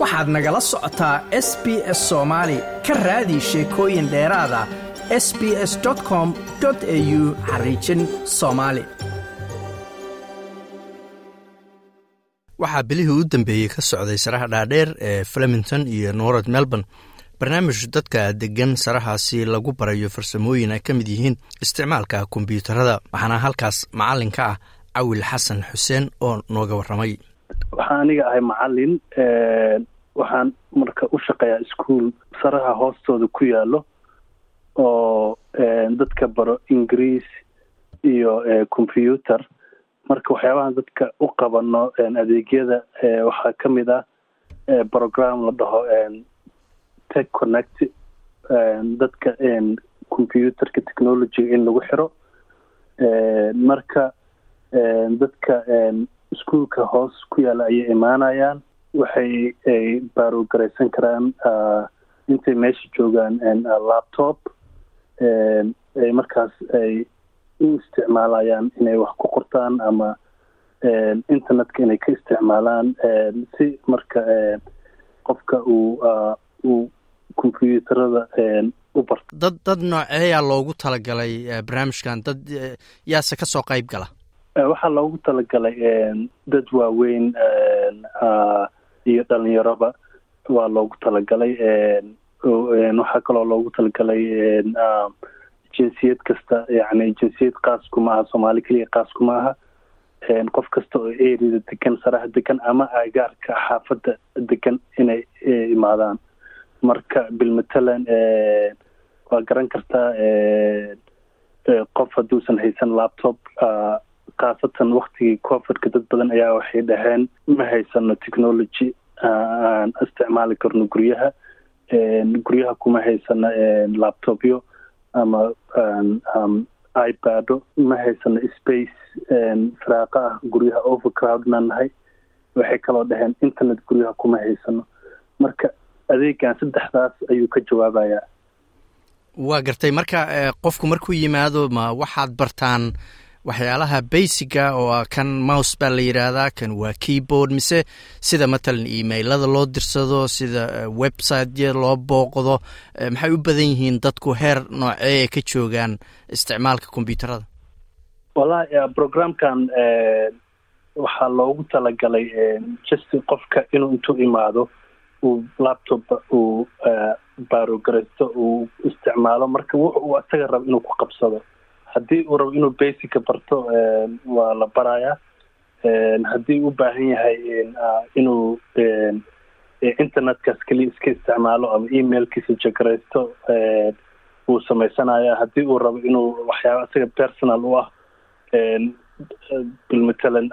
waxaad nagala socotaa s b s soomaali ka raadi sheekooyin dheeraada s b s com au xariijin soomaali waxaa bilihii u dambeeyey ka socday saraha dhaadheer ee flemington iyo norad melbourne. Barnaamij dadka degan sarahaasi lagu barayo farsamooyin ay ka mid yihiin isticmaalka kombyuutarada waxaana halkaas macallinka ah cawil xasan xuseen oo nooga warramay waxaan aniga ahay macalin waxaan marka u shaqeeyaa ischool saraha hoostooda ku yaalo oo dadka baro ingiriis iyo combyuter marka waxyaabahan dadka u qabano adeegyada waxaa ka mid ah program la dhaho tech connect dadka computerka technologyga in lagu xiro. Marka dadka ischoolka hoos ku yaalla ayay imaanayaan. Waxay ay baarogaraysan karaan intay meesha joogaan laptop ay markaas ay u isticmaalayaan inay wax ku qortaan ama internetka inay ka isticmaalaan si marka qofka uu uu combyuutarada u barto. Dad dad nooceeyaa loogu talagalay barnaamijkan? Dad yaase ka soo qayb gala waxaa loogu talagalay dad waaweyn iyo dhalinyaroba waa loogu talagalay waxaa kaloo loogu talagalay jinsiyad kasta yani jinsiyad kaas kuma aha soomaali keliya kaas kuma aha qof kasta oo erida degan saraha degan ama agaarka xaafadda degan inay imaadaan. Marka bilmatalan waa garan kartaa qof hadduusan haysan laptop khaasatan waktigii covidka dad badan ayaa waxay dhaheen ma haysano technology aan isticmaali karno guryaha guryaha kuma haysano laptopyo ama ipado ma haysano space firaaqa ah guryaha overcrowdna nahay. Waxay kaloo dhaheen internet guryaha kuma haysano. Marka adeegan saddexdaas ayuu ka jawaabayaa. Waa gartay. Marka qofku markuu yimaado ma waxaad bartaan waxyaalaha basiga oo kan mouse baa la yidhaahdaa kan waa keyboard mise sida matalan emailada loo dirsado sida websitya loo booqdo maxay u badan yihiin dadku heer noocee ka joogaan isticmaalka combyuutarada wallahi programkan waxaa loogu talagalay just qofka inuu intuu imaado uu laptop uu baarogaraysto uu isticmaalo marka wux uu asaga rabo inuu ku qabsado haddii uu rabo inuu basica barto waa la barayaa. Haddii u baahan yahay inuu internetkaas keliya iska isticmaalo ama emailkiisa jegaraysto wuu samaysanaya haddii uu rabo inuu waxyaaba isaga personal u ah bilmatalan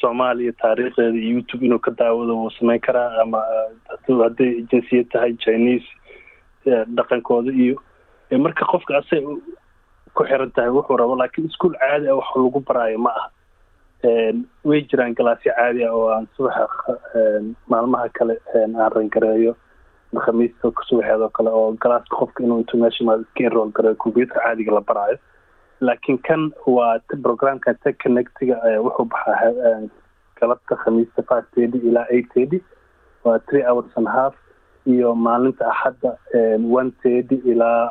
soomaaliya taariikhdeeda iyo youtube inuu ka daawado wuu samayn karaa ama hadday jinsiyad tahay chinese dhaqankooda iyo marka qofka asay ku xiran tahay wuxuu rabo laakiin ischool caadi ah wax lagu baraayo ma aha. Way jiraan galaasyo caadi ah oo aan subaxa maalmaha kale aan rangareeyo khamiista subaxeed oo kale oo galaaska qofka inuu intuu meesha iska enroll gareeyo combyuutar caadiga la baraayo. Laakiin kan waa programkan tech connectiga wuxuu baxaa galabta khamiista five thirty ilaa eight thirty waa three hours and half iyo maalinta axadda one thirty ilaa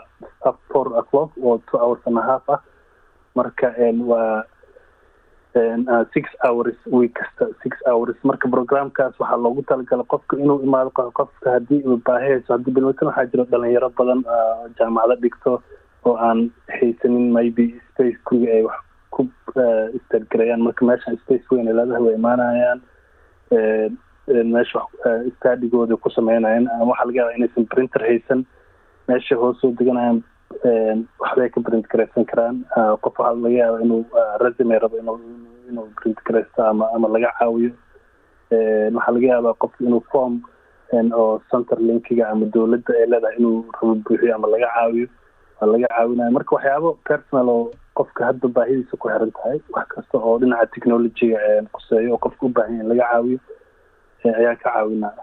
four o'clock oo two hours and half ah. Marka waa six hours week kasta six hours. Marka programkaas waxaa loogu talagalay qofka inuu imaado qofka haddii uu baahi hayso haddii bilmatan waxaa jiro dhalinyaro badan jaamacado dhigto oo aan haysanin maybe space kuriga ay wax ku istargarayaan. Marka meeshan space weyn ay leedahay way imaanayaan meesha stadigooda ku sameynayaan. Waxaa laga yaabaa inaysan printer haysan meesha hoosoo deganayaan waxbay ka print garaysan karaan. Qof waxaa laga yaaba inuu resume rabo inuu print garaysto ama ama laga caawiyo. Waxaa laga yaabaa qofka inuu form oo center linkiga ama dowladda ay leedahay inuu rabo buuxiyo ama laga caawiyo waa laga caawinaya. Marka waxyaabo personal oo qofka hadda baahidiisa ku xiran tahay wax kasta oo dhinaca technologyga quseeyo oo qofka u baahan in laga caawiyo ayaan ka caawinaya.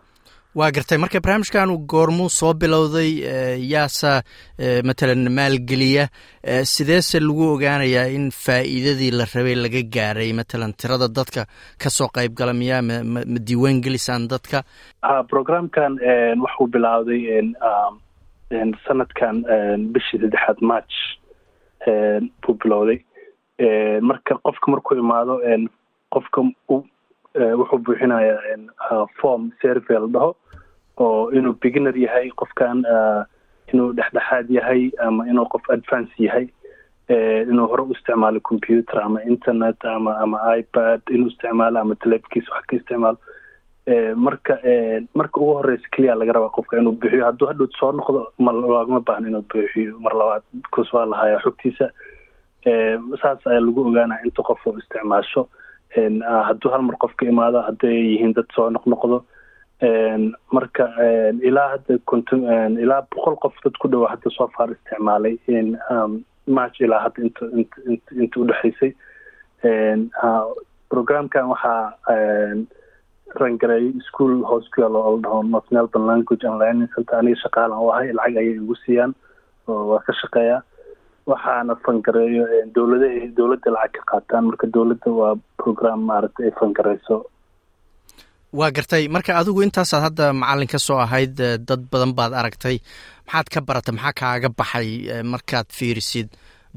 Waa gartay marka barnaamijkan goormuu soo bilowday yaasa matalan maalgeliya sideese lagu ogaanayaa in faa'iidadii la rabay laga gaaray matalan tirada dadka ka soo qayb gala miyaa ma diiwaan gelisaan dadka? Ha programkan waxuu bilowday sanadkan bishii saddexaad march buu bilowday. Marka qofka markuu imaado qofka wuxuu buuxinayaa form servey la dhaho oo inuu beginner yahay qofkan inuu dhexdhexaad yahay ama inuu qof advance yahay. Inuu hore u isticmaalo computer ama internet ama ama ipad inuu isticmaalo ama telefonkiisa wax ka isticmaalo. Marka marka ugu horeysa keliya laga rabaa qofka inuu buuxiyo. Hadduu hadhow soo noqdo ma loogama baahno inuu buuxiyo. Mar labaad bcause waa lahayaa xogtiisa. Saas ayaa lagu ogaanaya inta qof oo isticmaasho hadduu hal mar qof ka imaado hadday yihiin dad soo noqnoqdo. Marka ilaa hadda cont ilaa boqol qof dad ku dhawa hadda soo faar isticmaalay. March ilaa hadda int int int inta udhexaysay programkan waxaa rangareeyay school hospital oo la dhaho north melbourne language center aniga shaqaalan u ahay lacag ayay igu siiyaan oo waa ka shaqeeyaa waxaana fangareeyo dowladda dowladda lacag ka qaataan. Marka dowladda waa program maaragtay ay fangareyso waa gartay. Marka adigu intaasaad hadda macalin ka soo ahayd dad badan baad aragtay. Maxaad ka baratay maxaa kaaga baxay markaad fiirisid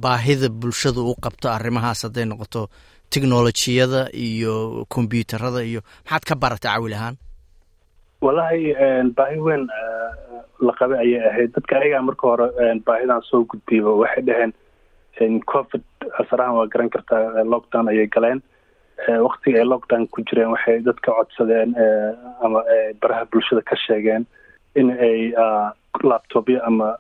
baahida bulshada u qabto arrimahaas hadday noqoto technolojiyada iyo combyuuterada iyo maxaad ka baratay cawil ahaan wallahi baahi weyn la qabe ayay ahayd. Dadka ayagaa marka hore baahidan soo gudbiyba waxay dhaheen covid asarahan waa garan kartaa lockdown ayay galeen. Waktiga ay lockdown ku jireen waxay dadka codsadeen ama baraha bulshada ka sheegeen in ay laptopyo ama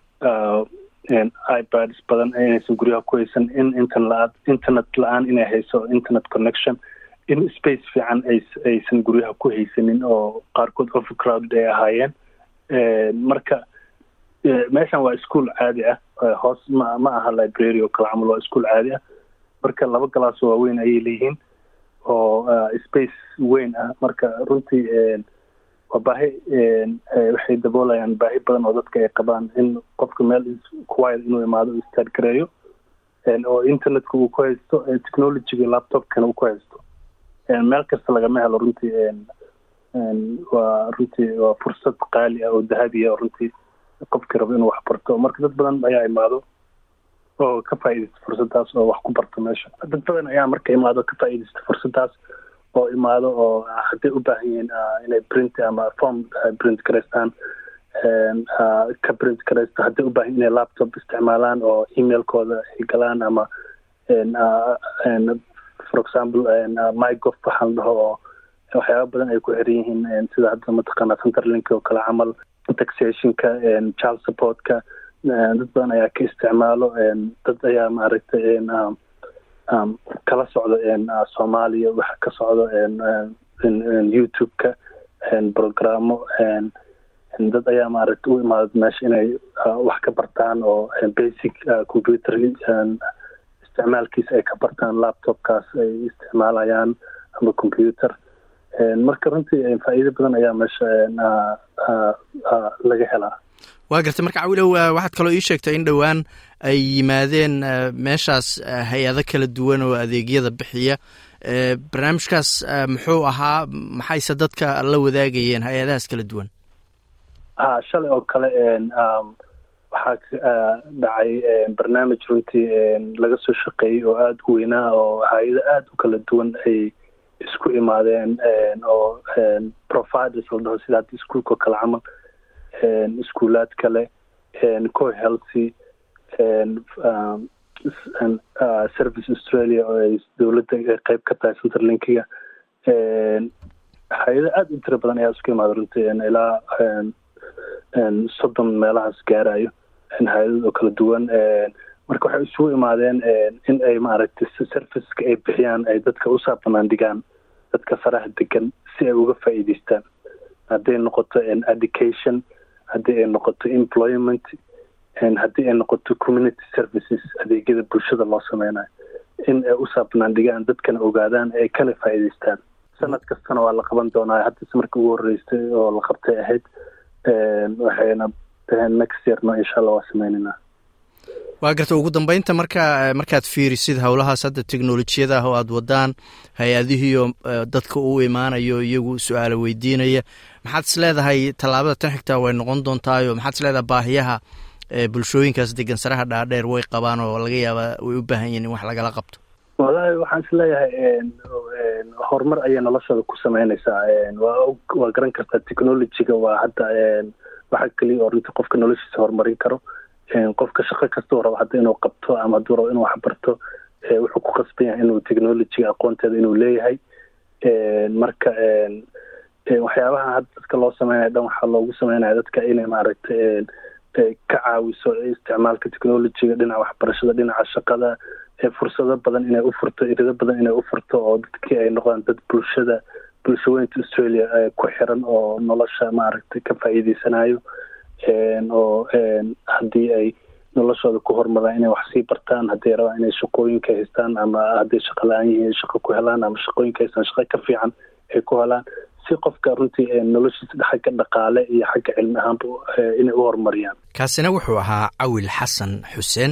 ipads badan inaysan guryaha ku haysan in internet internet la'aan inay hayso internet connection in space fiican aysan guryaha ku haysanin oo qaarkood overcrowded ay ahaayeen. Marka meeshan waa ischool caadi ah. Hoos ma ma aha library oo kale camal waa ischool caadi ah. Marka laba galaas waaweyn ayay leeyihiin oo space weyn ah. Marka runtii waa baahi waxay daboolayaan baahi badan oo dadka ay qabaan in qofka meel quiet inuu imaado u start gareeyo oo internetka uu ku haysto technologyga laptopkana uu ku haysto meel kasta lagama helo runtii waa runtii waa fursad qaali ah oo dahabiya oo runtii qofkii rabo inuu wax barto. Marka dad badan ayaa imaado oo ka faa'iidaysta fursaddaas oo wax ku barto meesha. Dad badan ayaa marka imaado ka faa'iidaysta fursaddaas oo imaado oo hadday u baahan yihiin inay print ama form print garaystaan ka print garaysto hadday u baahan inay laptop isticmaalaan oo emailkooda ay galaan ama for example mygof waxaa la dhaho oo waxyaaba badan ay ku xiran yihiin sida hadda mataqaana centerlink oo kale camal taxationka child supportka dad badan ayaa ka isticmaalo dad ayaa maaragtay kala socdo soomaaliya waxa ka socdo youtube-ka programo dad ayaa maaragtay u imaado meesha inay wax ka bartaan oo basic computer isticmaalkiisa ay ka bartaan laptopkaas ay isticmaalayaan ama computer. Marka runtii faa'iido badan ayaa meesha laga helaa. Waa gartay. Marka cawilow waxaad kaloo ii sheegtay in dhowaan ay yimaadeen meeshaas hay'ado kala duwan oo adeegyada bixiya. Barnaamijkaas muxuu ahaa maxayse dadka la wadaagayeen hay'adahaas kala duwan? Ha shalay oo kale waxaa dhacay barnaamij runtii laga soo shaqeeyey oo aada u weynaa oo hay'ado aada u kala duwan ay isku imaadeen oo providers la dhaho sida hadda iskuolka kale camal iskuulaad kale co healthy service australia oo ay dowladda qeyb ka tahay centerlinkiga hay'ado aada u tiro badan ayaa isku imaada runtii ilaa soddon meelahaas gaarayo hay'adad oo kala duwan marka waxay isugu imaadeen in ay maaragtay serviceka ay bixiyaan ay dadka usaa banaandhigaan dadka faraha degan si ay uga faa'iidaystaan. Hadday noqoto education haddii ay noqoto employment haddii ay noqoto community services adeegyada bulshada loo sameynayo in ay usaa banaandhigaan dadkana ogaadaan ay kana faa'iidaystaan. Sanad kastana waa la qaban doonaa. Haddase marka ugu horreysay oo la qabtay ahayd waxayna next yearna insha allah waa sameynayna waa garta ugu dambeynta marka markaad fiirisid howlahaas hadda teknolojiyada ah oo aada wadaan hay'adihiiyo dadka u imaanayo iyagu su'aalo weydiinaya. Maxaad is leedahay tallaabada tan xigtaa way noqon doontaayo? Maxaad is leedahay baahiyaha bulshooyinkaas degan saraha dhaadheer way qabaan oo laga yaaba way u baahan yihiin in wax lagala qabto? Wallaahi waxaan is leeyahay horumar ayay noloshooda ku sameynaysaa. Waa waa garan kartaa technologyga waa hadda waxa keliya oo runtii qofka noloshiisa horumarin karo. Qofka shaqo kastuu rabo hadda inuu qabto ama hadduu rabo inuu waxbarto wuxuu ku qasban yahay inuu technologyga aqoonteeda inuu leeyahay. Marka waxyaabaha hadda dadka loo sameynaya dhan waxaa loogu sameynaya dadka inay maaragtay ka caawiso isticmaalka technologyga dhinaca waxbarashada dhinaca shaqada fursado badan inay u furto irido badan inay u furto oo dadkii ay noqdaan dad bulshada bulshaweynta australia ku xiran oo nolosha maaragtay ka faa'iideysanayo oo haddii ay noloshooda ku hormaraan inay wax sii bartaan hadday rabaan inay shaqooyinka haystaan ama hadday shaqo la'aan yihiin shaqo ku helaan ama shaqooyinka haystaan shaqo ka fiican ay ku helaan si qofka runtii noloshiisa xagga dhaqaale iyo xagga cilmi ahaanba inay u horumariyaan kaasina wuxuu ahaa cawil xasan xuseen